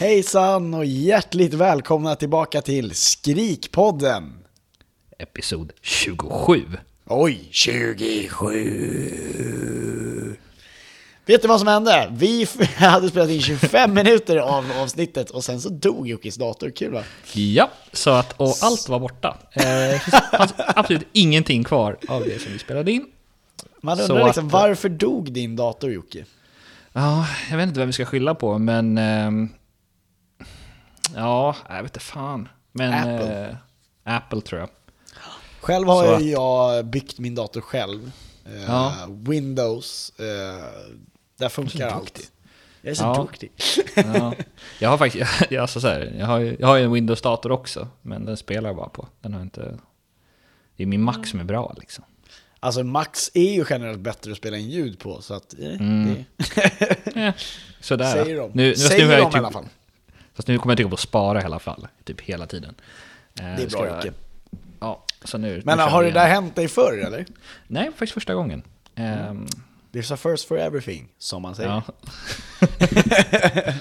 Hejsan och hjärtligt välkomna tillbaka till Skrikpodden. Episod 27. Oj, 27. Vet du vad som hände? Vi hade spelat in 25 minuter av avsnittet och sen så dog Jockes dator. Kul va? Ja, så att, och allt var borta. Eh, absolut ingenting kvar av det som vi spelade in. Man Så undrar liksom att- varför dog din dator Jocke? Ja, jag vet inte vem vi ska skylla på, men... ehm, ja, jag vet inte fan. Men... Apple. eh, Apple tror jag. Själv har Så jag, att- jag byggt min dator själv. Eh, Ja. Windows, eh, där funkar allt. Jag är så Ja. duktig. Ja, jag har faktiskt... Jag, alltså så här, jag, har, ju- jag har ju en Windows-dator också, men den spelar jag bara på. Den har inte... Det är min Mac som är bra liksom. Alltså Max är ju generellt bättre att spela in ljud på, så att... Eh, Mm. det, sådär. säger de. Nu, fast säger nu har de jag i typ- alla fall. Fast nu kommer jag tycka på att spara i alla fall, typ hela tiden. Eh, Det är ska bra jag- Jocke. Ja, så nu... Men nu har det där hänt dig förr eller? Nej, faktiskt första gången. Ehm, There's a first for everything, som man säger. ja.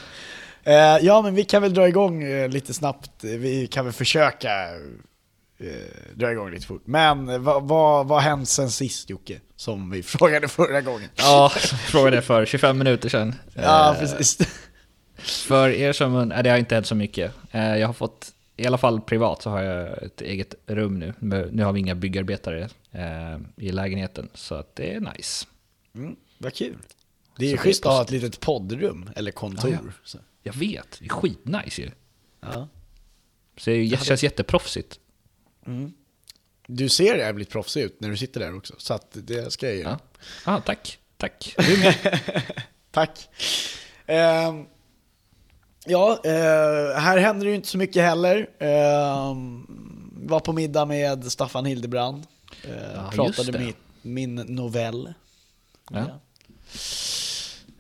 Eh, ja, men vi kan väl dra igång eh, lite snabbt. Vi kan väl försöka eh, dra igång lite fort. Men eh, vad, har hänt sen sist Jocke? Som vi frågade förra gången. ja, frågade för 25 minuter sedan. Ja, Eh, precis. För er som... Nej, det har inte hänt så mycket. Eh, jag har fått... I alla fall privat så har jag ett eget rum nu. Nu har vi inga byggarbetare eh, i lägenheten, så att det är nice. Mm, vad kul. Det är Så ju schysst att ha ett litet poddrum, eller kontor. Ja, ja. Jag vet, det är skitnice ju. Ja. Så det känns jätteproffsigt. Du ser jävligt proffsig ut när du sitter där också, så att det ska jag göra. Ja, ah, tack. Tack. Tack. Ehm, ja, eh, här händer det ju inte så mycket heller. Ehm, var på middag med Staffan Hildebrand. Uh, Ja, pratade det. min, novell. Ja.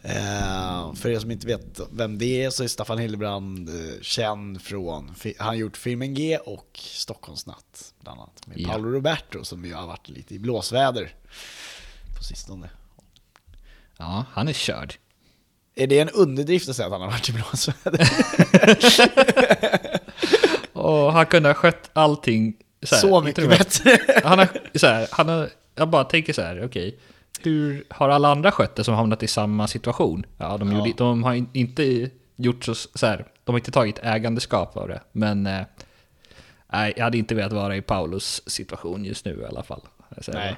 Ehm, för er som inte vet vem det är så är Staffan Hildebrand eh, känd från, han har gjort filmen G och Stockholmsnatt bland annat. Med. Paolo Roberto som ju har varit lite i blåsväder på sistone. ja, han är körd. Är det en underdrift att säga att han har varit i blåsväder? Och han kunde ha skött allting så, här, Så mycket bättre. Han har, så här, han har, jag bara tänker så här, okej. hur har alla andra skött det som hamnat i samma situation? Ja, de, Gjorde, de har in- inte gjort så, så här, de har inte tagit ägandeskap av det. Men eh, jag hade inte velat vara i Paulos situation just nu i alla fall. Nej.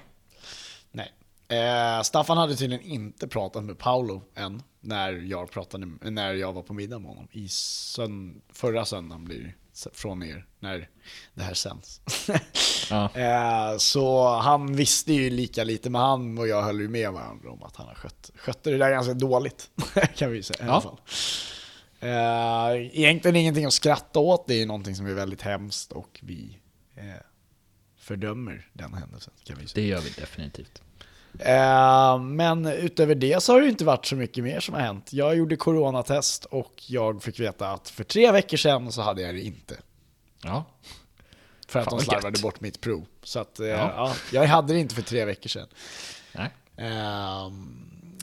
Eh, Staffan hade tydligen inte pratat med Paolo än när jag, pratade, när jag var på middag med honom. I sön, förra söndagen blir det, från er, när det här sänds. Ja. eh, så han visste ju lika lite, men han och jag höll ju med varandra om att han har skött, skötte det där ganska dåligt. kan vi säga i alla fall. Eh, egentligen ingenting att skratta åt, det är någonting som är väldigt hemskt och vi eh, fördömer den händelsen. Kan vi säga. Det gör vi definitivt. Eh, men utöver det så har det inte varit så mycket mer som har hänt. Jag gjorde coronatest och jag fick veta att för tre veckor sedan så hade jag det inte. Ja, För att Fan, de vad slarvade gött. bort mitt prov. Så att, eh, Ja. ja. jag hade det inte för tre veckor sedan. nej. Ehm,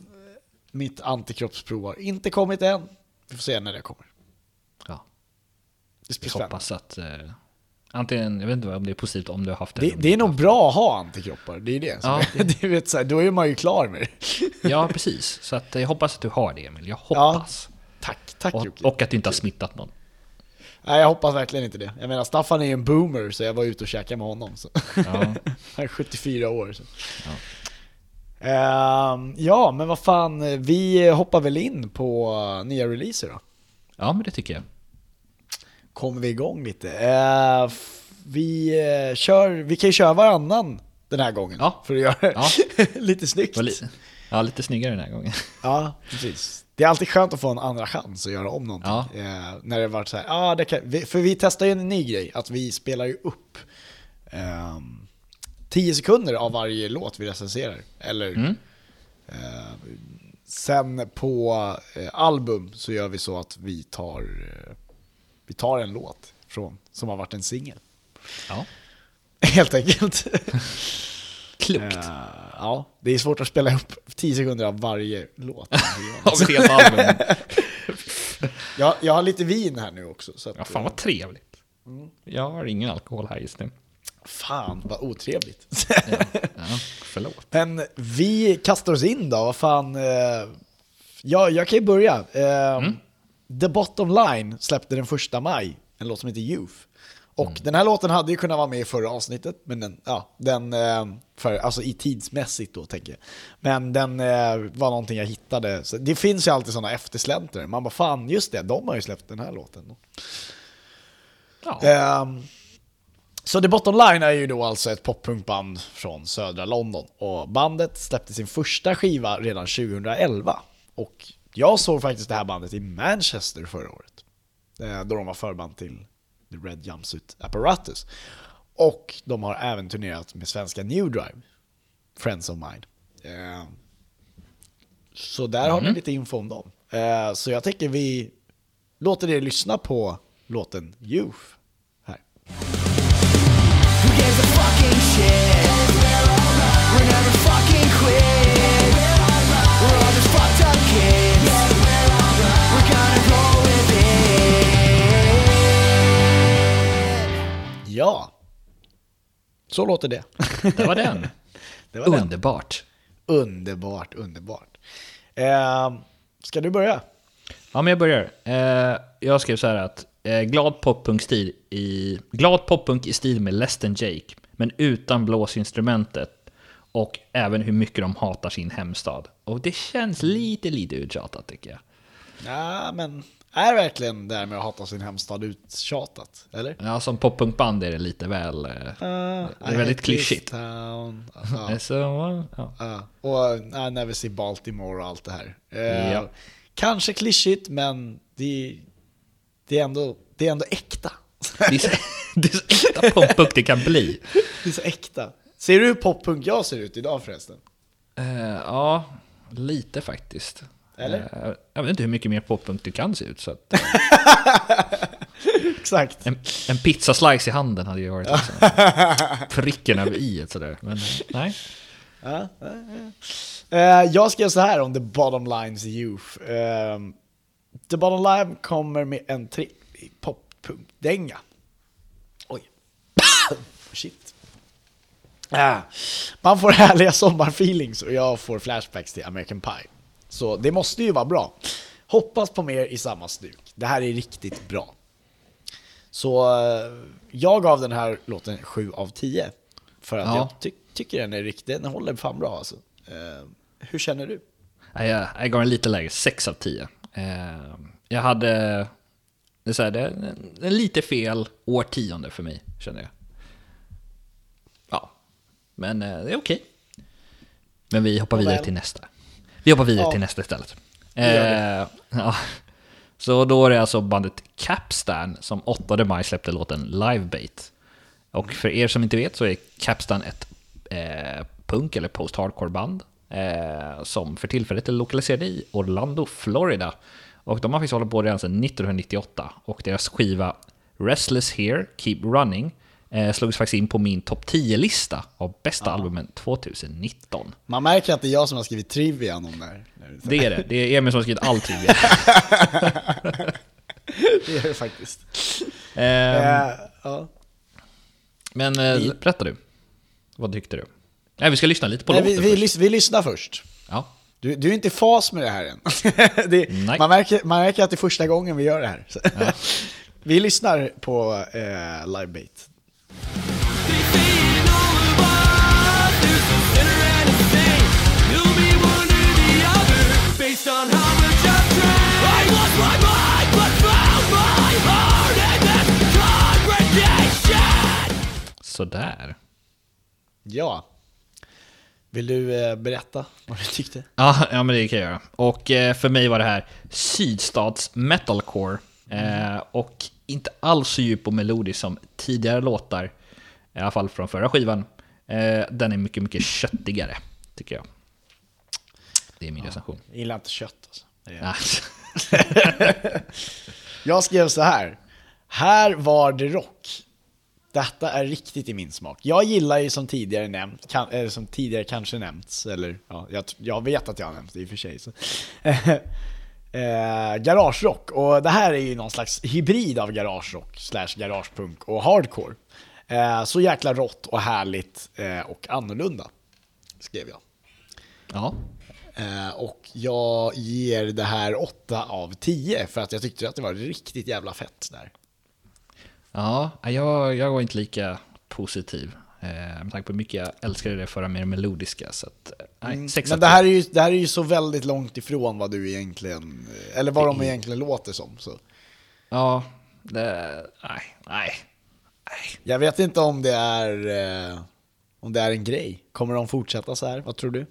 mitt antikroppsprov har inte kommit än. Vi får se när det kommer. Ja. Det blir spännande. hoppas att... Eh, antingen, jag vet inte om det är positivt om du har haft det. Det, det är nog bra att ha antikroppar, det är det. Ja. du vet, så här, då är man ju klar med det. Ja, precis. Så att, eh, jag hoppas att du har det Emil. Jag hoppas. Tack, tack och, Jocke. och att du inte har smittat någon. Nej, jag hoppas verkligen inte det. Jag menar, Staffan är ju en boomer, så jag var ute och käkade med honom. Ja. Han är 74 år. Ja. Ehm, ja, men vad fan, vi hoppar väl in på nya releaser då. ja, men det tycker jag. Kommer vi igång lite. Eh, vi, eh, kör, vi kan ju köra varannan den här gången. Ja. För att göra det Ja. lite snyggt. Var li- Ja, lite snyggare den här gången. Ja, precis. Det är alltid skönt att få en andra chans att göra om någonting. Ja. Eh, när det varit så här, ja, det kan, vi, för vi testar ju en ny grej, att vi spelar ju upp ehm, 10 sekunder av varje låt vi recenserar. Eller Mm. eh, sen på eh, album så gör vi så att vi tar, eh, vi tar en låt från, som har varit en singel. Ja. Helt enkelt. Klokt. Eh, ja, det är svårt att spela upp 10 sekunder av varje låt. Av ett helt album. jag, jag har lite vin här nu också. Så att, Ja, fan vad trevligt. Jag har ingen alkohol här just nu. Fan vad otrevligt. Ja, förlåt. Men vi kastar oss in då, vad fan. Eh, ja, jag kan ju börja. Eh, The Bottom Line släppte den första maj, en låt som heter Youth. Och den här låten hade ju kunnat vara med i förra avsnittet, men den, ja, den eh, för, alltså i tidsmässigt då tänker jag. Men den eh, var någonting jag hittade. Så det finns ju alltid sådana eftersläntrare. Man bara fan, just det, de har ju släppt den här låten. Ja. Ehm, så The Bottom Line är ju då alltså ett poppunkband från södra London. Och bandet släppte sin första skiva redan 2011. Och jag såg faktiskt det här bandet i Manchester förra året. eh, Då de var förband till The Red Jumpsuit Apparatus. Och de har även turnerat med svenska New Drive, Friends of Mine. Ehm, Så där har ni lite info om dem. Eh, Så jag tänker vi låter er lyssna på låten Youth här. Who gives a fucking shit? Ja, så låter det. Det var den. det var den. Underbart. Underbart, underbart. Eh, ska du börja? Ja, men jag börjar. Eh, jag skrev så här att eh, glad poppunkstil i glad poppunk i stil med Less than Jake, men utan blåsinstrumentet och även hur mycket de hatar sin hemstad. Och det känns lite, lite uttjatat tycker jag. Ja, men är verkligen det här med att hata sin hemstad uttjatat? Eller? Ja, som poppunkband är det lite väl... Uh, Det är väldigt klyschigt. Ja. så, ja. Ja. Och uh, Never See Baltimore och allt det här. Ja. Kanske klyschigt, men det, det, är ändå, det är ändå äkta. Det är så, det är så äkta poppunk det kan bli. det är så äkta. Ser du hur poppunk jag ser ut idag förresten? Eh, ja, lite faktiskt. Eller? Eh, jag vet inte hur mycket mer poppunk du kan se ut. Så att, Exakt. en, en pizzaslice i handen hade ju varit liksom, pricken över i sådär. Men eh, nej. Ja, ja, ja. Eh, jag skrev så här om The Bottom Lines Youth. Eh, The Bottom Line kommer med en tre pop-punk-dänga. Oj. Shit. Ah. Man får härliga sommarfeelings och jag får flashbacks till American Pie. Så det måste ju vara bra. Hoppas på mer i samma stuk. Det här är riktigt bra. Så eh, jag gav den här låten 7 av 10. För att Ja. jag ty- tycker den är riktig, den håller fan bra alltså. Eh, hur känner du? Jag, jag gav en lite lägre, 6 av 10. Eh, jag hade... Det är, så här, det är en, lite fel årtionde för mig, känner jag. Ja, men eh, det är okej. Men vi hoppar vidare till nästa. Vi hoppar vidare Ja. till nästa istället. Eh, ja. Så då är det alltså bandet Capstan som 8 maj släppte låten Livebait. Och för er som inte vet så är Capstan ett eh, punk eller post-hardcore band eh, som för tillfället är lokaliserade i Orlando, Florida. Och de har faktiskt hållit på redan sedan 1998 och deras skiva Restless Here, Keep Running eh, slogs faktiskt in på min topp 10-lista av bästa albumen 2019. Man märker att det är jag som har skrivit trivian om det här. Det är det, det är Emil som har skrivit all trivia. Det är det faktiskt. Ehm, Eh, ja. Men eh, berätta du. Vad tyckte du? Nej, vi ska lyssna lite på Nej, låten vi, vi, först. vi lyssnar först. Ja. Du, du är inte i fas med det här än. det, man, märker, man märker att det är första gången vi gör det här. vi lyssnar på eh, Livebait. Based Sådär. Ja. Vill du eh, berätta vad du tyckte? Ja, ja men det kan jag göra. Och eh, för mig var det här sydstats metalcore. Eh, och inte alls så djup och melodisk som tidigare låtar. I alla fall från förra skivan. Eh, den är mycket, mycket köttigare, tycker jag. Det är min recension. Jag gillar inte kött alltså. Jag skrev så här. Här var det rock. Detta är riktigt i min smak. Jag gillar ju som tidigare nämnt, kan, eller som tidigare kanske nämnts, eller ja, jag, jag vet att jag har nämnt det i och för sig. Eh, garagerock, och det här är ju någon slags hybrid av garagerock slash garagepunk och hardcore. Eh, så jäkla rått och härligt eh, och annorlunda, skrev jag. Ja, Eh, och jag ger det här 8 av 10 för att jag tyckte att det var riktigt jävla fett där. ja jag, jag var inte lika positiv. Eh, med tanke på hur mycket jag älskade det förra mer melodiska. Så att, eh, nej, Mm. Men det här, är ju, det här är ju så väldigt långt ifrån vad du egentligen, eller vad de egentligen låter som. Så. Ja, det, nej, nej. nej. Jag vet inte om det är eh, om det är en grej. Kommer de fortsätta så här? Vad tror du?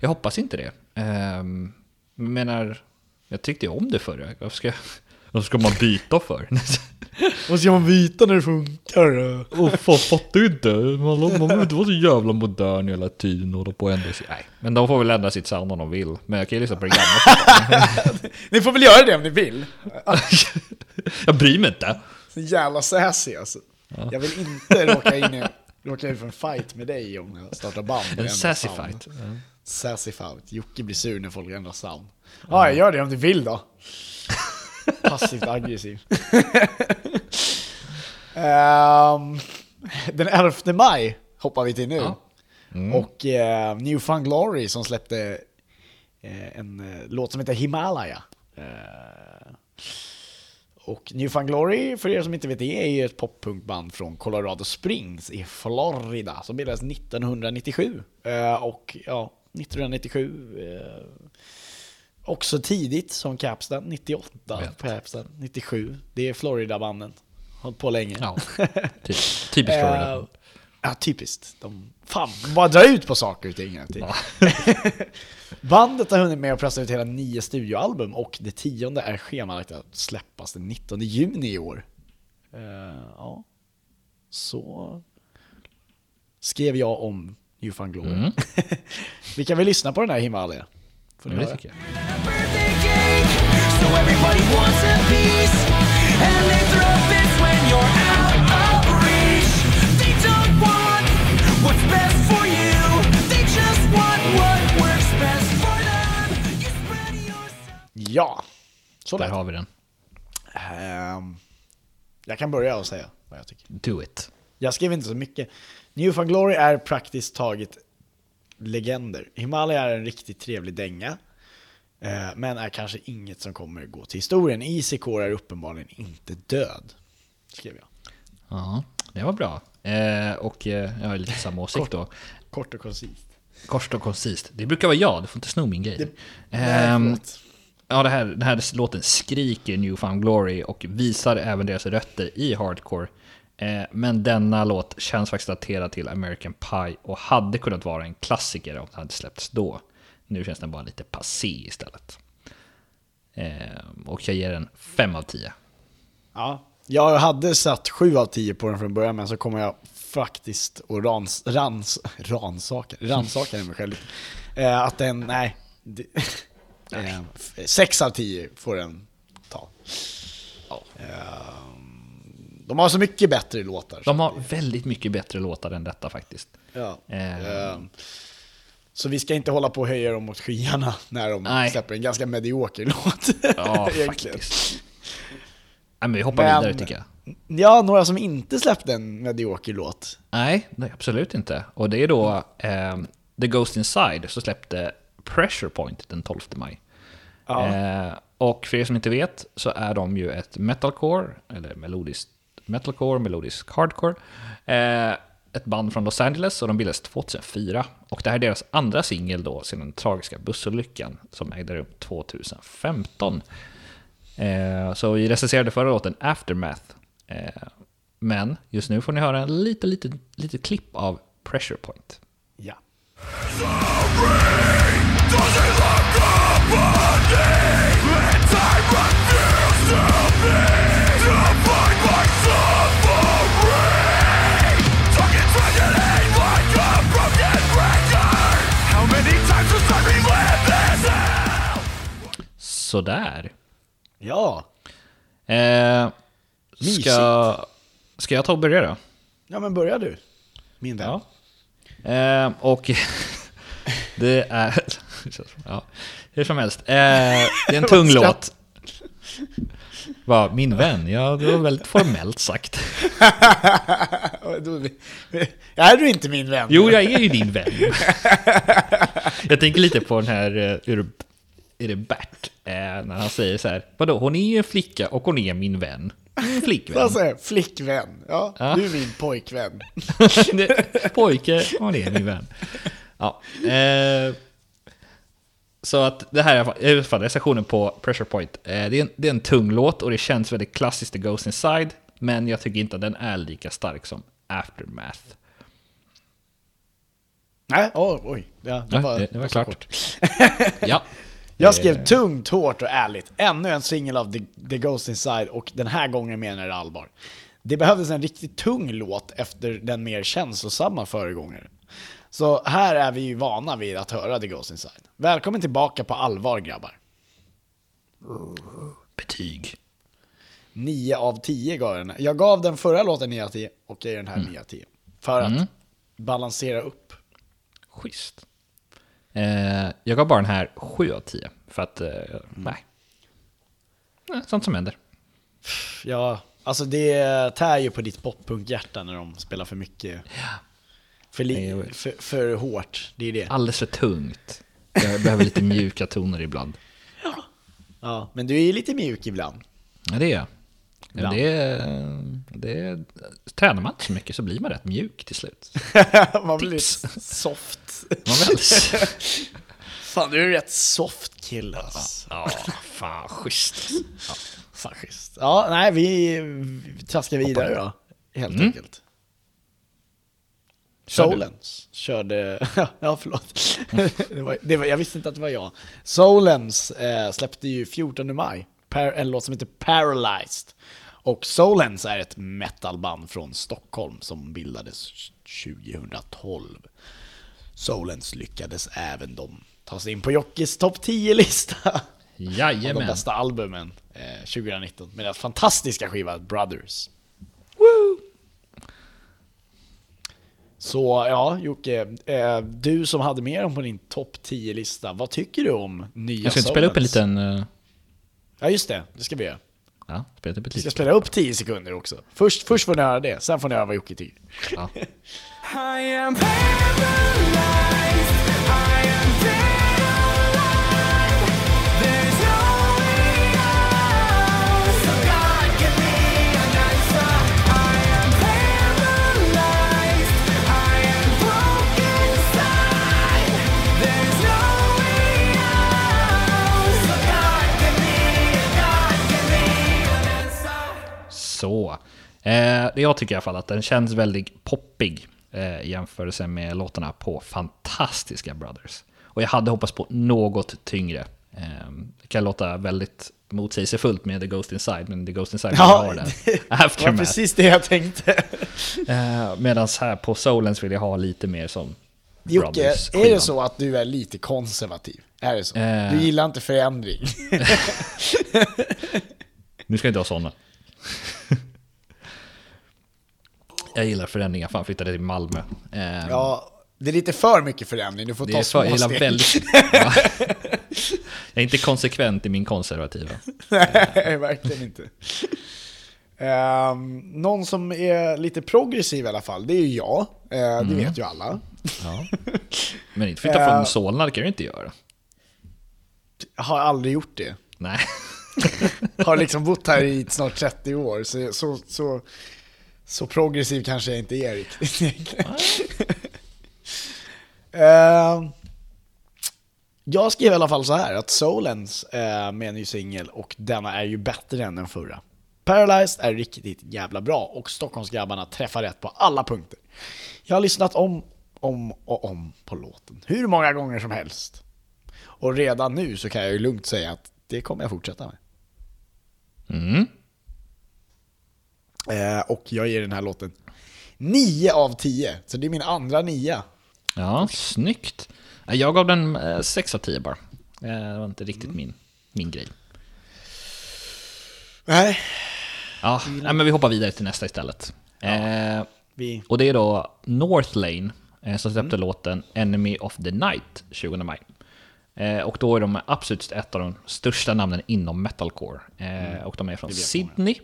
Jag hoppas inte det. Um, menar, jag tyckte ju om det förra. Varför ska, varför ska man byta för? Ska man byta när det funkar? oh, fan, fattar ju inte. Man, man behöver inte vara så jävla modern hela tiden och hålla på och ändra sig. Nej, men de får väl ändra sitt sound om de vill. Men jag kan ju lyssna på det gamla. Ni får väl göra det om ni vill. jag bryr mig inte. Så jävla sassy alltså. Jag vill inte råka in i råka ut för en fight med dig om jag startar band. och En sassy sound. fight. Sassy fight. Jocke blir sur när folk ändrar sound. Ja, jag gör det om du vill då. Passivt aggressiv. Ehm, den 11 maj hoppar vi till nu. Ja. Och uh, New Fun Glory som släppte eh, en eh, låt som heter Himalaya. Eh, och New Fun Glory, för er som inte vet det, är ju ett poppunkband från Colorado Springs i Florida som bildades 1997. Eh, och ja, 1997 eh, också tidigt som Capstan, 98 Vet. Capstan, 97. Det är Florida-banden. Hållit på länge. Ja, typ, typiskt Florida. Eh, Ja, typiskt. De, fan, bara dra ut på saker och ting. Bandet har hunnit med att pressa ut hela nio studioalbum och det tionde är schemalagt att släppas den 19 juni i år. Eh, ja, så skrev jag om New Fun Glory. Mm. Vi kan väl lyssna på den här Himalaya? Får ni Ja, det tycker jag. Ja, så Där har vi den. Ehm, Jag kan börja och säga vad jag tycker. Do it. Jag skrev inte så mycket. New Fun Glory är praktiskt taget legender. Himalaya är en riktigt trevlig dänga. eh, Men är kanske inget som kommer gå till historien. Core är uppenbarligen inte död. Skrev jag. Ja, det var bra. Eh, och eh, jag har lite samma åsikt då. Kort och koncist. Kort och koncist. Det brukar vara jag, du får inte sno min grej. Ehm, förlåt. ja, det här, den här låten skriker New Found Glory och visar även deras rötter i hardcore. Eh, men denna låt känns faktiskt daterad till American Pie och hade kunnat vara en klassiker om den hade släppts då. Nu känns den bara lite passé istället. Eh, och jag ger den 5 av 10. Ja, jag hade satt 7 av 10 på den från början, men så kommer jag faktiskt och rans, rans, ransaka, ransaka mig själv. Eh, att den, nej. Det, eh, 6 av 10 får den ta. Eh, de har så mycket bättre låtar. De har väldigt mycket bättre låtar än detta faktiskt. Ja. Eh. Så vi ska inte hålla på och höja dem mot skyarna när de Nej. släpper en ganska medioker låt. Ja, faktiskt. Nej, men vi hoppar Men- vidare tycker jag. Ja, några som inte släppte en medioker låt. Nej, nej, absolut inte. Och det är då eh, The Ghost Inside som släppte Pressure Point den 12 maj. Ja. Eh, och för er som inte vet så är de ju ett metalcore, eller melodiskt metalcore, melodisk hardcore. Eh, ett band från Los Angeles och de bildades 2004. Och det här är deras andra singel då sedan den tragiska bussolyckan som ägde rum 2015. Eh, så vi recenserade förra låten Aftermath. Eh, men just nu får ni höra en liten, liten, liten klipp av Pressure Point. Ja. Sådär. Ja. Eh, Mysigt. ska, ska jag ta och börja då? Ja men börja du. Min vän. Ja. Eh, och det är... Ja, hur som helst. Eh, det är en tung låt. Vad, min vän? Ja, det var väldigt formellt sagt. Är du inte min vän? Jo, jag är ju din vän. Jag tänker lite på den här, eh, är det, Bert? Eh, när han säger så här, vadå, hon är ju en flicka och hon är min vän. Min flickvän. Jag? Flickvän. Ja, Ja. du är min pojkvän. Pojke, det är min vän. Ja. Eh, så att det här är i alla fall- recensionen på Pressure Point. Eh, det, är en, det är en tung låt och det känns väldigt klassiskt The Ghost Inside. Men jag tycker inte att den är lika stark som Aftermath. Nej, oh, oj. Ja, det, Ja, var, det- det var klart. kort. Ja. Jag skrev Eh, tungt, hårt och ärligt. Ännu en singel av The, The Ghost Inside och den här gången menar jag allvar. Det behövdes en riktigt tung låt efter den mer känslosamma föregångaren. Så här är vi ju vana vid att höra The Ghost Inside. Välkommen tillbaka på allvar grabbar. Betyg. 9 av 10 gav jag den. Jag gav den förra låten 9 av 10 och jag ger den här 9 av 10. För att balansera upp. Schysst. Eh, jag gav bara den här 7 av 10. För att, eh, nej. Nej, Sånt som händer. Ja, alltså det tär ju på ditt poppunkhjärta när de spelar för mycket. För, li- för, för hårt, det är det. Alldeles för tungt. Jag behöver lite mjuka toner ibland. Ja, men du är ju lite mjuk ibland. Ja, det är jag. Ja, det, är- det, tränar man inte så mycket så blir man rätt mjuk till slut. Man blir lite soft. Man blir. Fan, du är rätt soft kille alltså. Ja, fan schysst. Fan schysst. Ja, nej, vi, vi traskar vidare då. Helt Mm. enkelt. Solens körde, ja förlåt. det var, det var, jag visste inte att det var jag. Solens eh, släppte ju 14 maj par, en låt som heter Paralyzed. Och Solens är ett metalband från Stockholm som bildades 2012. Solens lyckades även de ta sig in på Jockeys topp 10-lista. Av de Jajamän. bästa albumen eh, 2019 med deras fantastiska skiva Brothers. Så ja, Jocke, eh, du som hade med dem på din topp 10-lista, vad tycker du om nya Jag ska inte spela upp en liten... eh, Ja just det, det ska vi göra. Ja, spela upp ett Vi ska spela upp 10 sekunder också. Först, först får ni höra det, sen får ni höra vad Jocke tycker. Ja. jag tycker i alla fall att den känns väldigt poppig eh, i jämförelse med låtarna på fantastiska Brothers. Och jag hade hoppats på något tyngre. Eh, det kan låta väldigt motsägelsefullt med The Ghost Inside, men The Ghost Inside Ja, har den. det var precis det jag tänkte. Eh, Medan här på Solens vill jag ha lite mer som Jocke, är det så att du är lite konservativ? Är det så? Eh. Du gillar inte förändring? Nu ska jag inte ha sådana. Jag gillar förändringar, fan flyttade till Malmö. Eh, ja, det är lite för mycket förändring, du får det ta är små för, steg. väldigt... Ja. Jag är inte konsekvent i min konservativa. Nej, verkligen inte. Ehm, någon som är lite progressiv i alla fall, det är ju jag. Eh, Mm. Det vet ju alla. Ja. Men inte flytta Eh. från Solna, det kan du inte göra. Jag har aldrig gjort det. Nej. Har liksom bott här i snart 30 år, så, så, så, så progressiv kanske jag inte är riktigt egentligen. Ehm, jag skrev i alla fall så här att Solens eh, med en ny singel och denna är ju bättre än den förra. Paralyzed är riktigt jävla bra och Stockholmsgrabbarna träffar rätt på alla punkter. Jag har lyssnat om om och om på låten. Hur många gånger som helst. Och redan nu så kan jag ju lugnt säga att det kommer jag fortsätta med. Mm. Eh, och jag ger den här låten 9 av 10. Så det är min andra nia. Ja, snyggt. Eh, Jag gav den eh, 6 av 10 bara. Eh, Det var inte riktigt min, min grej. Nej, Ja, nej, men vi hoppar vidare till nästa istället. Eh, vi... och det är då Northlane eh, som släppte låten Enemy of the Night 20 maj. Eh, och då är de absolut ett av de största namnen inom metalcore. Eh, och de är från Sydney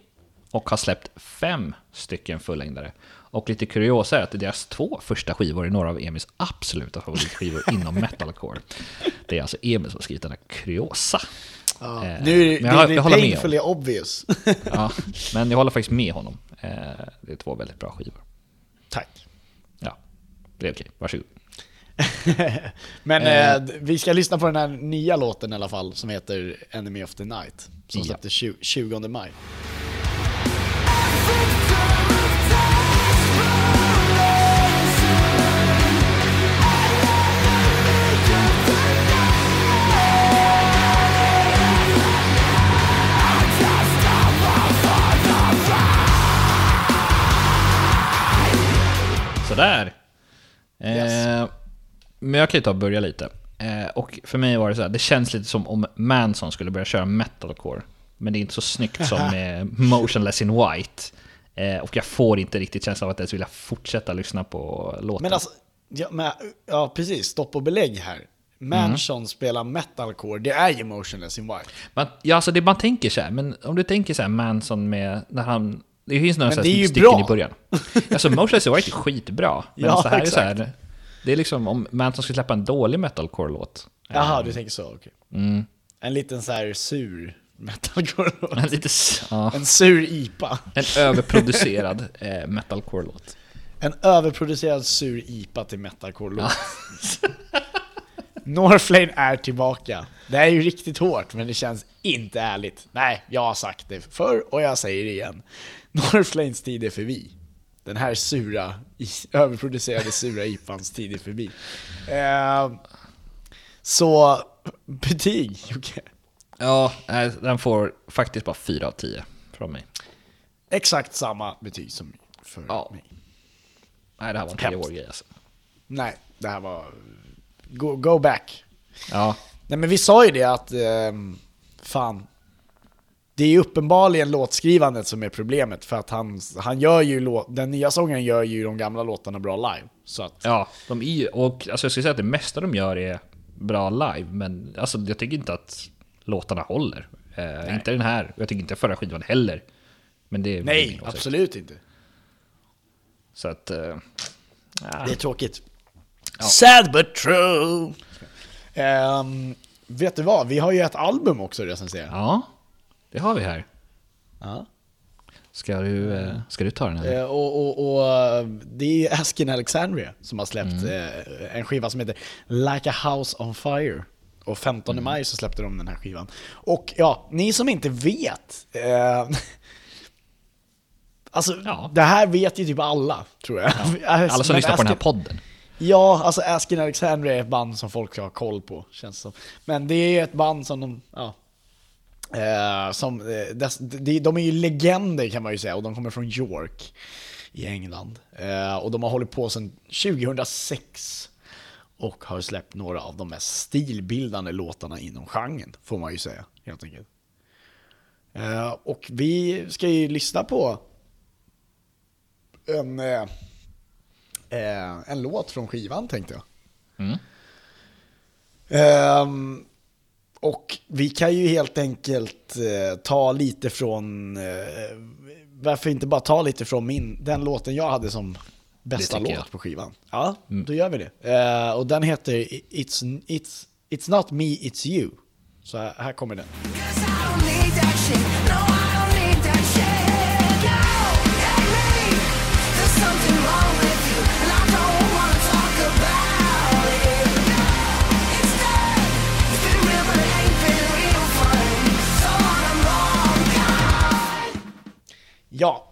och har släppt fem stycken fullängdare. Och lite kuriosa är att deras två första skivor är några av Emils absoluta favoritskivor inom metalcore. Det är alltså Emil som har skrivit den här kuriosa. Ja, Eh, nu är det, men jag- det blir jag håller med om. painfully obvious. Ja, men jag håller faktiskt med honom. Eh, det är två väldigt bra skivor. Tack. Ja, det är okej. Varsågod. Men Eh. eh, vi ska lyssna på den här nya låten i alla fall som heter Enemy of the Night. Som släpptes 20, 20 maj. Sådär. Eh. Men jag kan ju ta och börja lite. Eh, och för mig var det så här, det känns lite som om Manson skulle börja köra metalcore. Men det är inte så snyggt som eh, Motionless in White. Eh, och jag får inte riktigt känslan av att ens vilja fortsätta lyssna på låten. Men alltså, ja, men, ja precis, stopp och belägg här. Mansion Mm. spelar metalcore, det är ju motionless in white. man, ja, alltså det man tänker så här, men om du tänker så här Manson med, när han, det finns några så stycken i början. Alltså Motionless in White är skitbra. Men Ja, det här är så exakt. här, det är liksom om Manson skulle släppa en dålig metalcore-låt. Jaha, du tänker så, okej. Mm. En liten så här sur metalcore En lite, ja. En sur IPA. En överproducerad eh, metalcore-låt. En överproducerad sur IPA till metalcore-låt. Northlane är tillbaka. Det är ju riktigt hårt, men det känns inte ärligt. Nej, jag har sagt det förr och jag säger det igen. Northlanes tid är förbi. Den här sura, överproducerade sura IPAns tid är förbi. Eh, så, betyg Jocke. Ja, den får faktiskt bara 4 av 10 från mig. Exakt samma betyg som för Ja. mig. Nej, det här var en Hemskt. 10 år grej alltså. Nej, det här var... Go, go back. Ja, Nej men vi sa ju det att, ehm, fan. Det är ju uppenbarligen låtskrivandet som är problemet för att han, han gör ju låt, den nya sångaren gör ju de gamla låtarna bra live. Så att, ja de är och alltså jag skulle säga att det mesta de gör är bra live, men alltså jag tycker inte att låtarna håller. Eh, inte den här, och jag tycker inte förra skivan heller. Men det är nej, absolut inte. Så att... Eh, ja. Det är tråkigt. Sad but true! Ehm, vet du vad, vi har ju ett album också att recensera. ja, det har vi här. Ja. Ska du, eh, ska du ta den här? Eh, och, och, och det är Askin Alexandria som har släppt eh, en skiva som heter Like a House on Fire. Och 15 maj så släppte de den här skivan. Och ja, ni som inte vet. Eh, alltså, Ja. det här vet ju typ alla, tror jag. Alla som lyssnar på den här podden. Ja, alltså Askin Alexandria är ett band som folk ska ha koll på, känns som. Men det är ett band som de, ja. Eh, som, eh, de, de är ju legender kan man ju säga, och de kommer från York i England. Eh, och de har hållit på sedan 2006. Och har släppt några av de mest stilbildande låtarna inom genren, får man ju säga, helt enkelt. Eh, och vi ska ju lyssna på en, eh, eh, en låt från skivan tänkte jag. Mm. Ehm, och vi kan ju helt enkelt ta lite från, varför inte bara ta lite från min, den låten jag hade som bästa låt jag. på skivan. Ja, då gör vi det. Eh, och den heter It's, It's, It's Not Me, It's You. Så här, här kommer den. Ja,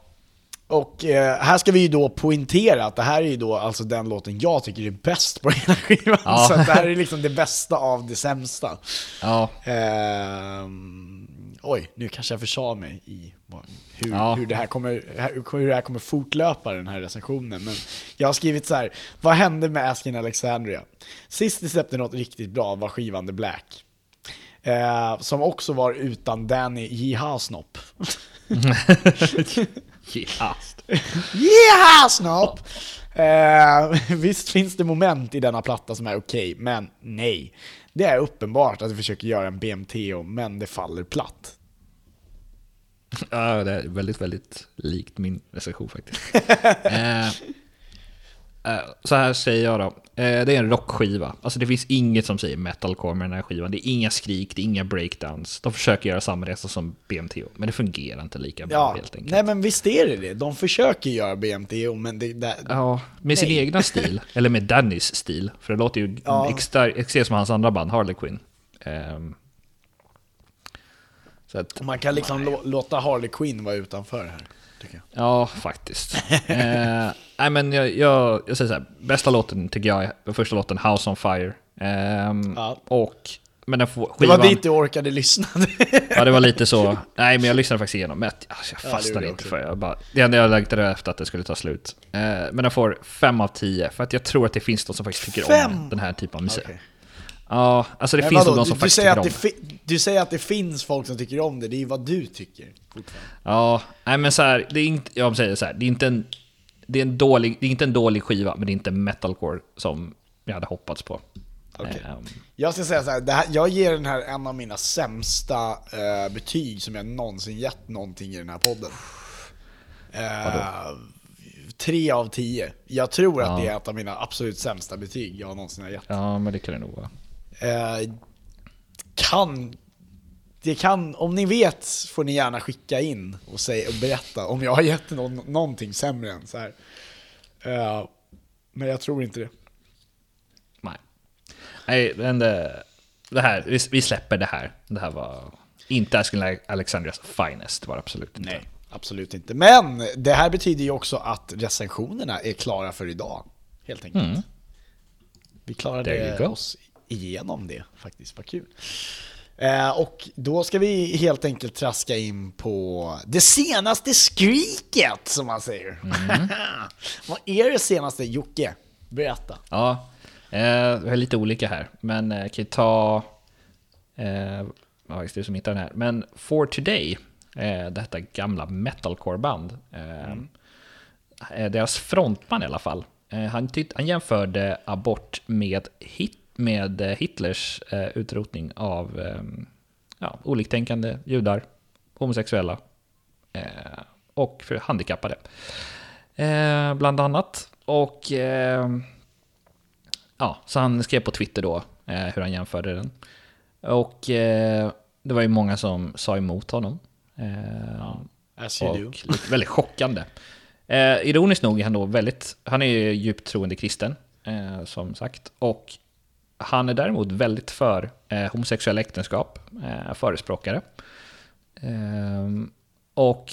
Och eh, här ska vi ju då poängtera att det här är ju då alltså den låten jag tycker är bäst på hela skivan. Ja. Så det här är liksom det bästa av det sämsta. Ja, Ehm, oj, nu kanske jag försa mig i hur, Ja. hur, det här kommer, hur det här kommer fortlöpa den här recensionen. Men jag har skrivit så här: vad hände med Askin Alexandria? Sist de släppte något riktigt bra var skivan The Black. Eh, som också var utan Danny Jihasnopp. yes. Jihasnopp! Eh, visst finns det moment i denna platta som är okej, men nej. Det är uppenbart att vi försöker göra en BMTO, men det faller platt. Ja, det är väldigt, väldigt likt min recension faktiskt. eh, så här säger jag då. Eh, det är en rockskiva. Alltså det finns inget som säger metalcore med den här skivan. Det är inga skrik, det är inga breakdowns. De försöker göra samma resa som BMTO, men det fungerar inte lika bra Ja, helt enkelt. nej men visst är det det. De försöker göra BMTO, men det, det, Ja, med sin Nej. egna stil, eller med Dannys stil. För det låter ju Ja. extra, extra som hans andra band, Harley Quinn. Ehm, så att, man kan liksom lå, låta Harley Quinn vara utanför här. Tycker jag. ja, faktiskt. eh, nej men jag, jag, jag säger så här, bästa låten tycker jag är första låten, House on Fire. Ehm, Ja. Och, men den får, Det skivan, var dit du orkade lyssna. ja det var lite så, nej men jag lyssnade faktiskt igenom, men jag, alltså, Ja, jag fastnade jag inte för jag bara, det enda jag längtade efter att det skulle ta slut. Eh, men den får 5 av 10, för att jag tror att det finns de som faktiskt tycker Fem? om den här typen av musik. Okej. Ja, alltså det Men finns vadå, nog de som du, faktiskt säger tycker att om det fi- du säger att det finns folk som tycker om det, det är ju vad du tycker. Ja, nej men så här, det är inte, jag säger så här, det är inte en, det är en dålig, det är inte en dålig skiva, men det är inte metalcore som jag hade hoppats på. Okej. Ehm, Jag ska säga så här, här, jag ger den här en av mina sämsta eh, betyg som jag någonsin gett någonting i den här podden. Eh, tre av tio. Jag tror att Ja. det är ett av mina absolut sämsta betyg jag någonsin har gett. ja, men det kan det nog vara. Eh, kan... Det kan, om ni vet får ni gärna skicka in och, säga, och berätta om jag har gett någon, någonting sämre än så här. Eh, men jag tror inte det. Nej. Nej, men det, det här, vi, vi släpper det här. Det här var inte Asking Alexandrias finest, det var absolut inte. Nej, absolut inte. Men det här betyder ju också att recensionerna är klara för idag. Helt enkelt. Mm. Vi klarade oss igenom det faktiskt, vad kul. Eh, och då ska vi helt enkelt traska in på det senaste skriket, som man säger. Mm. vad är det senaste, Jocke? Berätta. Ja, eh, vi har lite olika här, men jag kan ju ta... Eh, ja, just det som hittar den här. Men For Today, eh, detta gamla metalcore-band. Eh, eh, deras frontman i alla fall. Eh, han, tyckte, han jämförde abort med, hit, med eh, Hitlers eh, utrotning av eh, ja, oliktänkande judar, homosexuella eh, och för handikappade. Eh, bland annat. Och eh, ja, så han skrev på Twitter då hur han jämförde den. Och det var ju många som sa emot honom. You och väldigt chockande. Ironiskt nog är han då väldigt, han är ju djupt troende kristen, som sagt. Och han är däremot väldigt för eh, homosexuella äktenskap, eh, förespråkare. Eh, och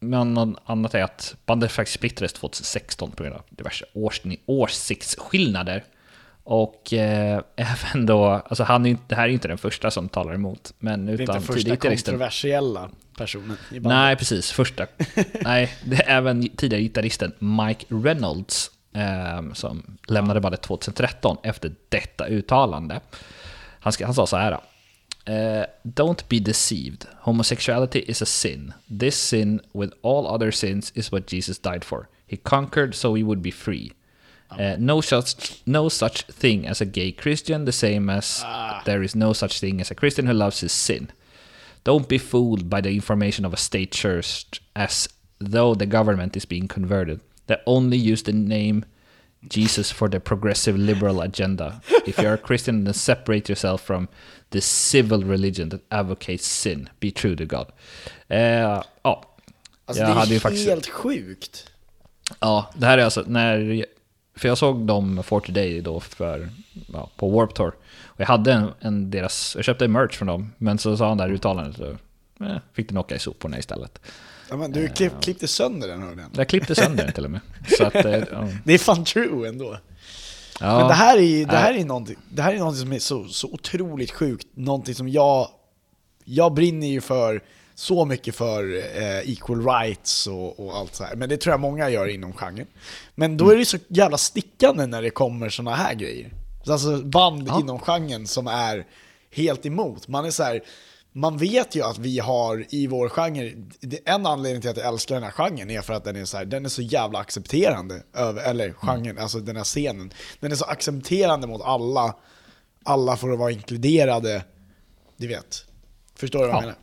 men något annat är att bandet faktiskt splittrades 2016 på grund av diverse års, åsiktsskillnader. Och eh, även då, alltså han är det här är inte den första som talar emot. Men Det är utan inte första kontroversiella personen i bandet. Nej, precis. Första. Nej, det är även tidigare gitarristen Mike Reynolds ehm, som lämnade bandet 2013 efter detta uttalande. Han, ska, han sa så här. eh, Don't be deceived. Homosexuality is a sin. This sin, with all other sins, is what Jesus died for. He conquered so we would be free. Eh, no, such, no such thing as a gay Christian, the same as there is no such thing as a Christian who loves his sin. Don't be fooled by the information of a state church as though the government is being converted. They only use the name Jesus for the progressive liberal agenda. If you're a Christian, then separate yourself from the civil religion that advocates sin. Be true to God. Eh, ja, Alltså jag det hade ju är faktiskt- helt sjukt. Ja, det här är alltså när... För jag såg dem for today då för, ja, på Warp Tour. Och jag hade en, en deras... Jag köpte en merch från dem. Men så sa han där i uttalandet så... Eh, fick den åka i soporna istället. Ja, men du klipp, klippte sönder den hörde jag. Jag klippte sönder den till och med. Så att, eh, ja. Det är fan true ändå. Ja. Men det här är det här är någonting, det här är någonting som är så, så otroligt sjukt. Någonting som jag, jag brinner ju för så mycket för eh, equal rights och, och allt så här. Men det tror jag många gör inom genren. Men då är det så jävla stickande när det kommer såna här grejer. Alltså band Ja. inom genren som är helt emot. Man är så här, man vet ju att vi har i vår genre, en anledning till att jag älskar den här genren är för att den är så, här, den är så jävla accepterande, över, eller genren, alltså den här scenen. Den är så accepterande mot alla, alla får vara inkluderade, du vet. Förstår du vad jag Ja. menar?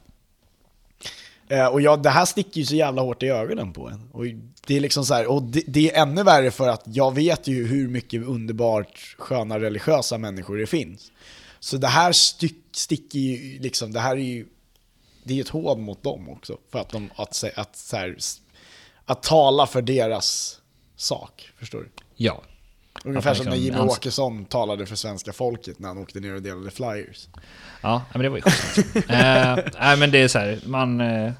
Eh, och ja, det här sticker ju så jävla hårt i ögonen på en. Och det är liksom så här, och det, det är ännu värre för att jag vet ju hur mycket underbart sköna religiösa människor det finns. Så det här styck, sticker ju liksom, det här är ju, det är ett hån mot dem också. För att de, att, att, här, att tala för deras sak, förstår du? ja. Ungefär som när ans- Åkesson talade för svenska folket när han åkte ner och delade flyers. Ja, men det var ju schysst. eh, nej, men det är så här, man... Eh,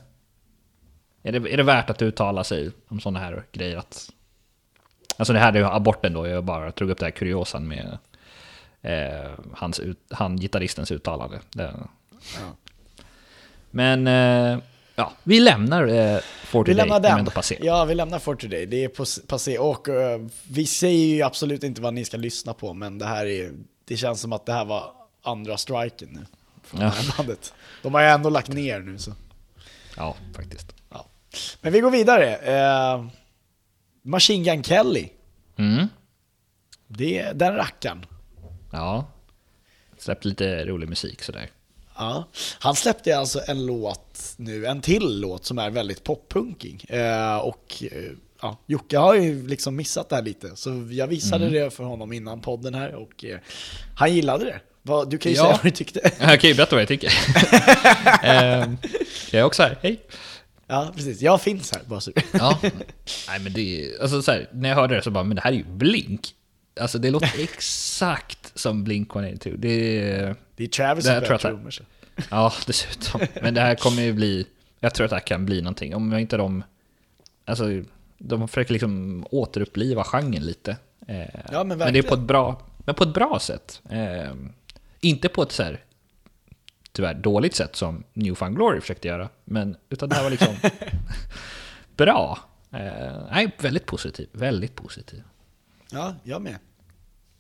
är, det, är det värt att uttala sig om sådana här grejer? Att, alltså det här är ju aborten då, jag bara drog upp det här kuriosan med eh, hans ut, han, gitarristens uttalande. Det, Men, eh, ja, vi lämnar eh, For Vi Today, lämnar den. Memento Passé. Ja, vi lämnar For Today. Det är pass- passé. Och eh, vi säger ju absolut inte vad ni ska lyssna på, men det här är... Det känns som att det här var andra striken nu. Från Ja. bandet. De har ju ändå lagt ner nu så. Ja, faktiskt. Ja. Men vi går vidare. Eh, Machine Gun Kelly. Mm. Det, den rackaren. Ja. Släppt lite rolig musik sådär. Ja. Han släppte alltså en låt nu, en till låt som är väldigt poppunkig. Eh, och eh, ja, Jocke har ju liksom missat det här lite, så jag visade det för honom innan podden här och eh, han gillade det. Du kan ju Ja. säga vad du tyckte. Jag kan ju berätta vad jag tycker. Ehm, jag är också här, hej. Ja, precis. Jag finns här, bara så Ja. Nej men det är, alltså så här, när jag hörde det så bara, men det här är ju Blink. Alltså det låter exakt som Blink 182. Det är, Det är Travis Det som jag trummor. ja dessutom. Men det här kommer ju bli, jag tror att det här kan bli någonting. Om inte de, alltså de försöker liksom återuppliva genren lite. Eh, men men det är verkligen. på ett bra, men på ett bra sätt. Eh, inte på ett så här, tyvärr dåligt sätt som New Found Glory försökte göra. Men, utan det här var liksom bra. Eh, nej, väldigt positiv. Väldigt positiv. Ja, jag med.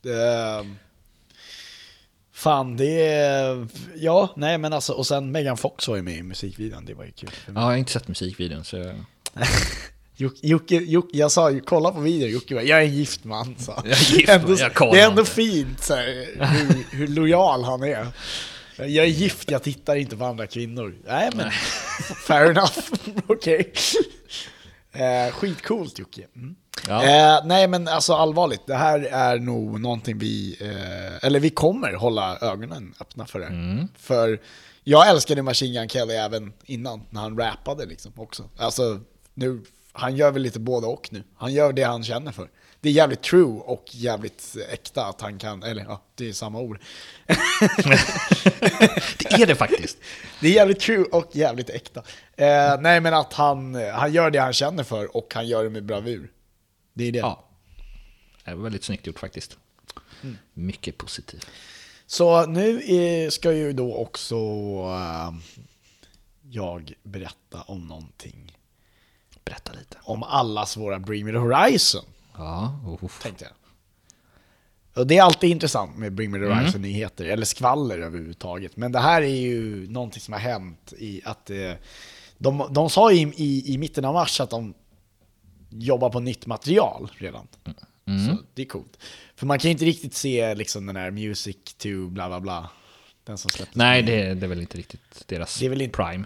Det, fan, det är... Ja, nej men alltså, och sen Megan Fox var ju med i musikvideon, det var ju kul. Ja, jag har inte sett musikvideon så... jag- Jocke, Jocke, jag sa ju, kolla på videon, Jocke bara, jag är en gift man. Så. Jag är gift ändå, jag kollar det är ändå inte. fint så här, hur, hur lojal han är. Jag är gift, jag tittar inte på andra kvinnor. Nej men, fair enough, okej. Eh, skitcoolt Jocke. Mm. Ja. Eh, nej men alltså allvarligt, det här är nog någonting vi, eh, eller vi kommer hålla ögonen öppna för det. Mm. För jag älskade Machine Gun Kelly även innan, när han rappade liksom också. Alltså, nu, han gör väl lite både och nu. Han gör det han känner för. Det är jävligt true och jävligt äkta att han kan, eller ja, det är samma ord. Det är det faktiskt. Det är jävligt true och jävligt äkta. Eh, nej men att han, han gör det han känner för och han gör det med bravur. Det är det. Ja. Det var väldigt snyggt gjort faktiskt. Mycket positiv. Så nu ska ju då också eh, jag berätta om någonting. Berätta lite. Om allas våra Bring Me The Horizon, Ja, oh. tänkte jag. Och det är alltid intressant med Bring Me The Horizon-nyheter, eller skvaller överhuvudtaget. Men det här är ju någonting som har hänt i att eh, de, de sa i, i, i mitten av mars att de jobbar på nytt material redan. Så det är coolt. För man kan ju inte riktigt se liksom den här Music to bla bla bla. Den som släpptes. Nej, det, det är väl inte riktigt deras Det är väl inte- prime.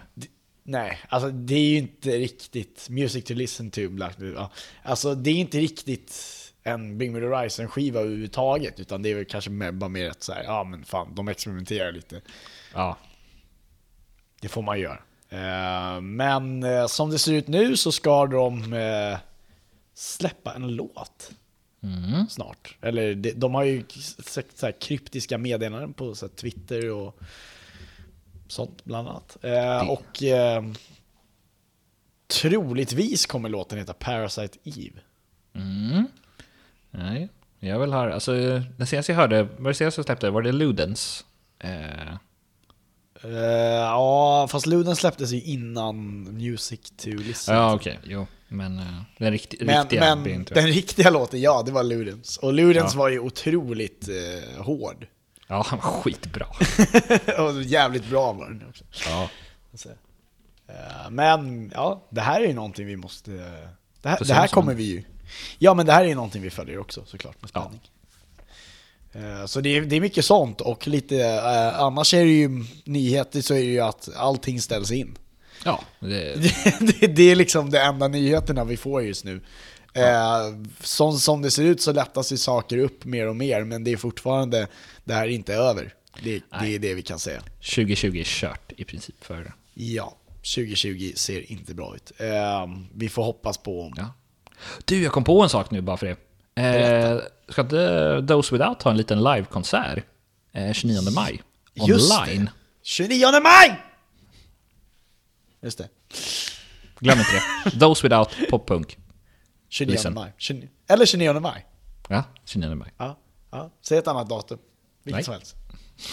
Nej, alltså det är ju inte riktigt Music to listen to. Bla, bla. Alltså det är inte riktigt en Bring Me The Horizon-skiva överhuvudtaget, utan det är väl kanske mer, bara mer ett så här, ja men fan, de experimenterar lite. Ja. Det får man göra. Eh, men eh, som det ser ut nu så ska de eh, släppa en låt Mm. snart. Eller de, de har ju så kryptiska meddelanden på så Twitter och sånt bland annat. Eh, och eh, troligtvis kommer låten heta Parasite Eve. Nej, jag vill höra, alltså den senaste jag hörde, vad det senaste jag släppte, var det Ludens? Eh, Eh, ja, fast Luden släpptes ju innan Music to Listen. ja okej, jo. Men uh, den rikti, Men, riktiga men blir inte den riktiga låten, ja det var Ludens. Och Ludens Ja. var ju otroligt eh, hård. Ja, han var skitbra. och jävligt bra var den också. ja. Så, eh, Men ja, det här är ju någonting vi måste... Det här, det här kommer vi ju... Ja men det här är ju någonting vi följer också såklart med spänning. Eh, Så det är, det är mycket sånt och lite, annars är det ju nyheter så är det ju att allting ställs in. Ja, det, Det, det, är liksom de enda nyheterna vi får just nu. Eh, som, som det ser ut så lättas ju saker upp mer och mer, men det är fortfarande, det här är inte över. Det, det är det vi kan säga. 2020 är kört i princip för... Ja, 2020 ser inte bra ut. Eh, vi får hoppas på... Ja. Du, jag kom på en sak nu bara för det. Eh, ska inte Those Without ha en liten livekonsert eh, 29 maj? Just Online. det! 29 maj! Just det. Glöm inte det. Those Without poppunk. 29 Listen. maj. 29, eller 29 maj. Ja, 29 maj. Ja, ja. Säg ett annat datum. Vilket Nej. som helst.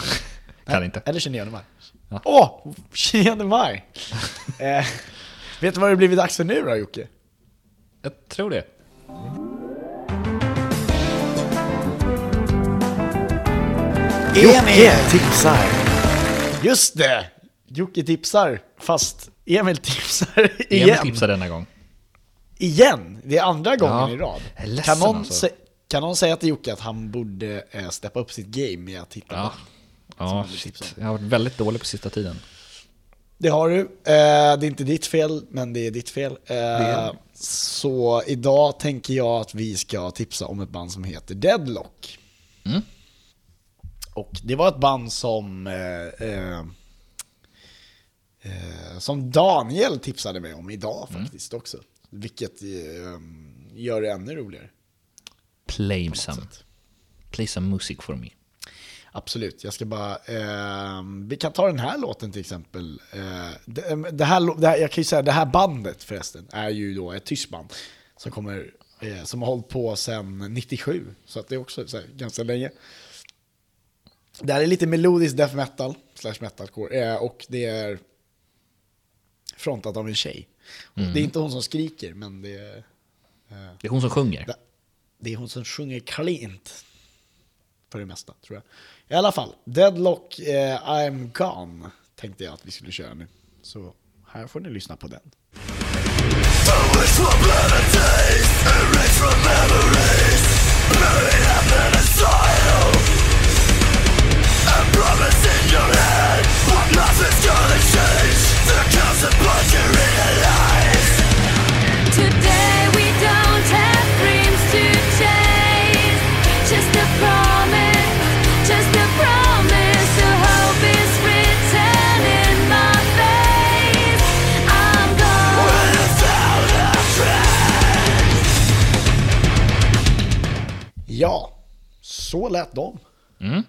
Kan inte. Eller 29 maj. Ja. Åh! 29 maj! eh, vet du vad det blivit dags för nu då Jocke? Jag tror det. Jocke tipsar! Just det! Jocke tipsar, fast Emil tipsar igen. Emil tipsar denna gång. Igen! Det är andra gången Ja. i rad. Kan någon, alltså. sä- kan någon säga till Jocke att han borde eh, steppa upp sitt game med att titta Ja. Ja, shit. Jag har varit väldigt dålig på sista tiden. Det har du. Eh, det är inte ditt fel, men det är ditt fel. Eh, är- så idag tänker jag att vi ska tipsa om ett band som heter Deadlock. Mm. Och det var ett band som eh, eh, eh, som Daniel tipsade mig om idag Mm. faktiskt också. Vilket eh, gör det ännu roligare. Play some. Play some music for me. Absolut, jag ska bara... Eh, vi kan ta den här låten till exempel. Eh, det, det, här, det här, jag kan ju säga det här bandet förresten är ju då ett tyskt band som, kommer, eh, som har hållit på sedan 97. Så att det är också så här, ganska länge. Det här är lite melodisk death metal, slash metalcore, eh, och det är frontat av en tjej. Och Det är inte hon som skriker, men det är, Det är hon som sjunger. Det- det är hon som sjunger cleant. För det mesta, tror jag. I alla fall, Deadlock eh, I'm Gone tänkte jag att vi skulle köra nu. Så här får ni lyssna på den. Today så lät de. Mm.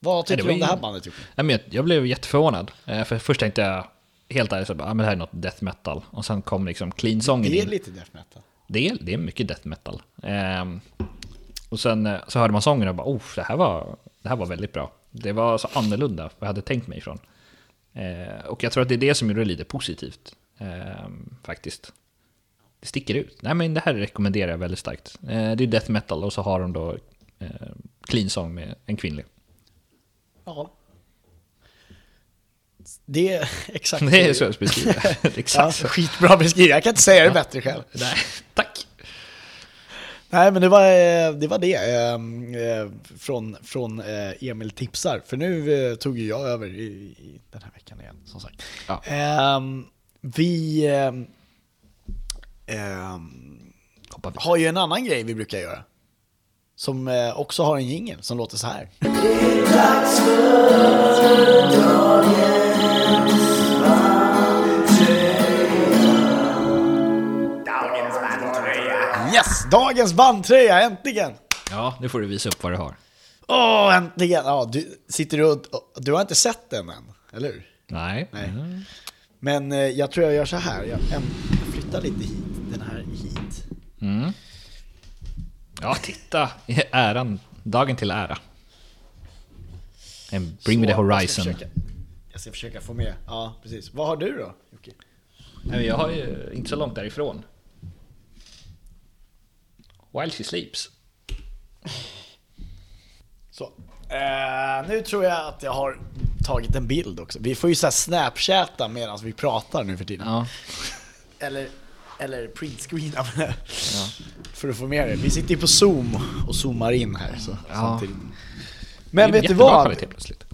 Vad tycker du om det här bandet jag, jag blev jätteförvånad. Eh, För först tänkte jag, helt ärligt, bara, ah, det här är något death metal. Och sen kom liksom clean-sången Det är in. lite death metal. Det är, det är mycket death metal. Ehm, och sen eh, så hörde man sången och bara, oh, det här var, det här var väldigt bra. Det var så annorlunda vad jag hade tänkt mig ifrån. Eh, och jag tror att det är det som gjorde det lite positivt, ehm, faktiskt. Det sticker ut. Nej men det här rekommenderar jag väldigt starkt. Eh, det är death metal och så har de då eh, clean sång med en kvinnlig. Ja. Det är exakt Det är så jag beskriver det. Ja, Exakt så. skitbra beskrivet, jag kan inte säga det bättre själv. Nej, tack. Nej, men det var eh, det, var det eh, eh, från, från Emil Tipsar. För nu tog ju jag över i, i den här veckan igen, som sagt. Ja. Ehm, vi ehm, vi. har ju en annan grej vi brukar göra. Som eh, också har en jingel som låter så här. Yes! Dagens bandtröja, äntligen! Ja, nu får du visa upp vad du har. Åh, äntligen! Ja, du, sitter du, och, du har inte sett den än, eller hur? Nej. Nej. Mm. Men eh, jag tror jag gör så här. Jag, jag flyttar lite hit, den här hit. Mm. Ja, titta! Äran, dagen till ära. And bring me Så, the Jag horizon. ska, försöka, jag ska försöka få med, ja precis. Vad har du då Jocke? Nej, men Jag har ju inte så långt därifrån. While she sleeps. Så. Eh, nu tror jag att jag har tagit en bild också. Vi får ju såhär snapchatta medan vi pratar nu för tiden. Ja. Eller, eller printscreena med det. För att få med det. Vi sitter ju på zoom och zoomar in här så, samtidigt. Men vet du vad? kvalitet plötsligt.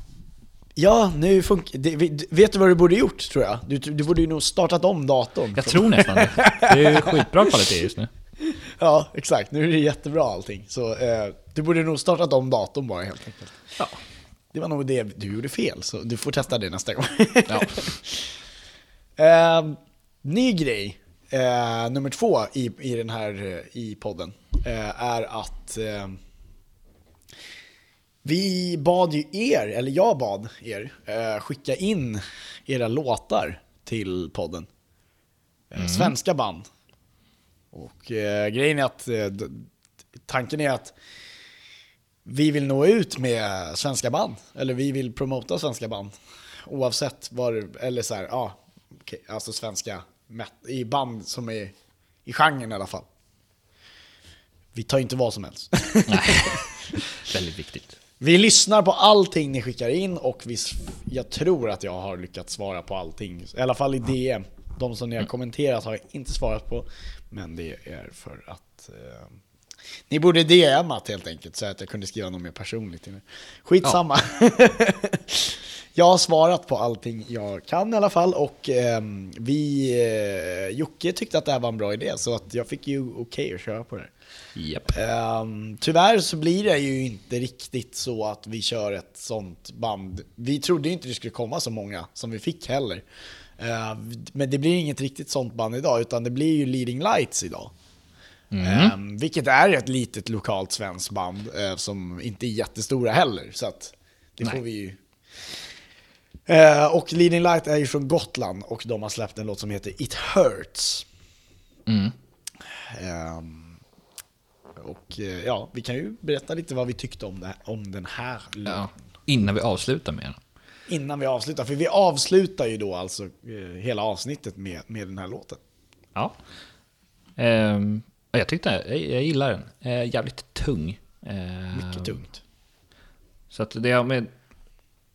Ja, nu funkar det. Vet du vad du borde gjort tror jag? Du, du borde ju nog startat om datorn. Jag tror nästan det. Det är skitbra kvalitet just nu. Ja, exakt. Nu är det jättebra allting. Så eh, du borde nog startat om datorn bara helt enkelt. Ja. Det var nog det du gjorde fel, så du får testa det nästa gång. Ja. Eh, ny grej, eh, nummer två i, i den här eh, i podden, eh, är att eh, vi bad ju er, eller jag bad er, eh, skicka in era låtar till podden. Eh, Svenska band. Och grejen är att tanken är att vi vill nå ut med svenska band. Eller vi vill promota svenska band. Oavsett vad det- eller så här, ja, okej, alltså svenska i band som är i genren i alla fall. Vi tar inte vad som helst. Nej. Väldigt viktigt. Vi lyssnar på allting ni skickar in och vi, jag tror att jag har lyckats svara på allting. I alla fall i DM. De som ni har kommenterat har jag inte svarat på. Men det är för att eh, ni borde DMat helt enkelt så att jag kunde skriva något mer personligt. till er. Jag har svarat på allting jag kan i alla fall och ehm, vi, eh, Jocke tyckte att det här var en bra idé så att jag fick ju okej att köra på det. Japp. Ehm, tyvärr så blir det ju inte riktigt så att vi kör ett sånt band. Vi trodde ju inte det skulle komma så många som vi fick heller. Ehm, men det blir inget riktigt sånt band idag, utan det blir ju Leading Lights idag. Ehm, vilket är ett litet lokalt svenskt band eh, som inte är jättestora heller. Så att det får Nej. vi ju... Eh, och Leading Light är ju från Gotland och de har släppt en låt som heter It Hurts. Mm. Ehm, och eh, ja, vi kan ju berätta lite vad vi tyckte om, det om den här låten. Ja. Innan vi avslutar med den. Innan vi avslutar, för vi avslutar ju då alltså eh, hela avsnittet med, med den här låten. Ja. Ja, jag tyckte, jag, jag gillar den. Eh, jävligt tung. Ehm, Mycket tungt. Så att det är med,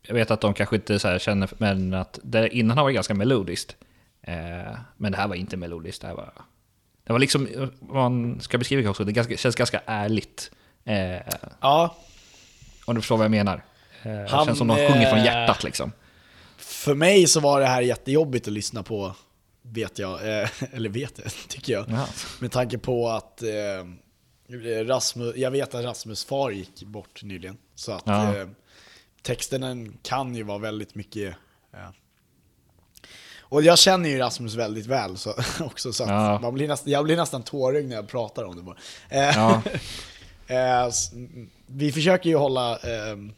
jag vet att de kanske inte så här känner, men att det innan varit ganska melodiskt. Eh, men det här var inte melodiskt, det här var, det var liksom, man ska beskriva det också, det ganska, känns ganska ärligt. Eh, Ja, om du förstår vad jag menar. Eh, det Han, känns som de sjunger från eh, hjärtat liksom. för mig så var det här jättejobbigt att lyssna på, vet jag. Eh, eller vet jag, tycker jag. Ja. Med tanke på att eh, Rasmus, jag vet att Rasmus far gick bort nyligen. Så att Ja. Eh, texten kan ju vara väldigt mycket... Eh, och jag känner ju Rasmus väldigt väl så, också, så att Ja. man blir nästan, jag blir nästan tårögd när jag pratar om det bara. Eh, Ja. eh, vi försöker ju hålla, ehm,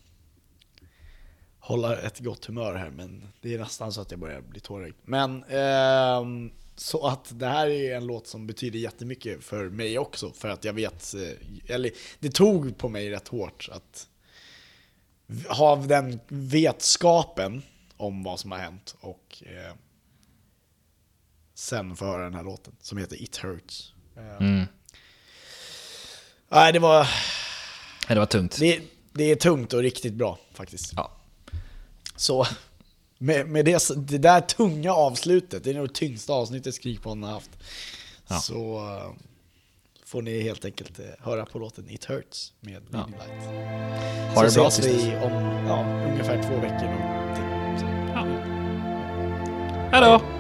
hålla ett gott humör här, men det är nästan så att jag börjar bli tårögd. Men ehm, så att det här är en låt som betyder jättemycket för mig också, för att jag vet, eh, eller det tog på mig rätt hårt att ha den vetskapen om vad som har hänt och eh, sen få höra den här låten som heter It Hurts. Eh, Mm. Nej, det var... Ja, Det var tungt. Det, det är tungt och riktigt bra faktiskt. Ja. Så med, med det, det där tunga avslutet, det är nog det tyngsta avsnittet Skrikpodden har haft. Ja. Så eh, får ni helt enkelt eh, höra på låten It Hurts med Ja. Light. Ha det bra tills vi om ja, ungefär två veckor. någonting. Så, Hej då!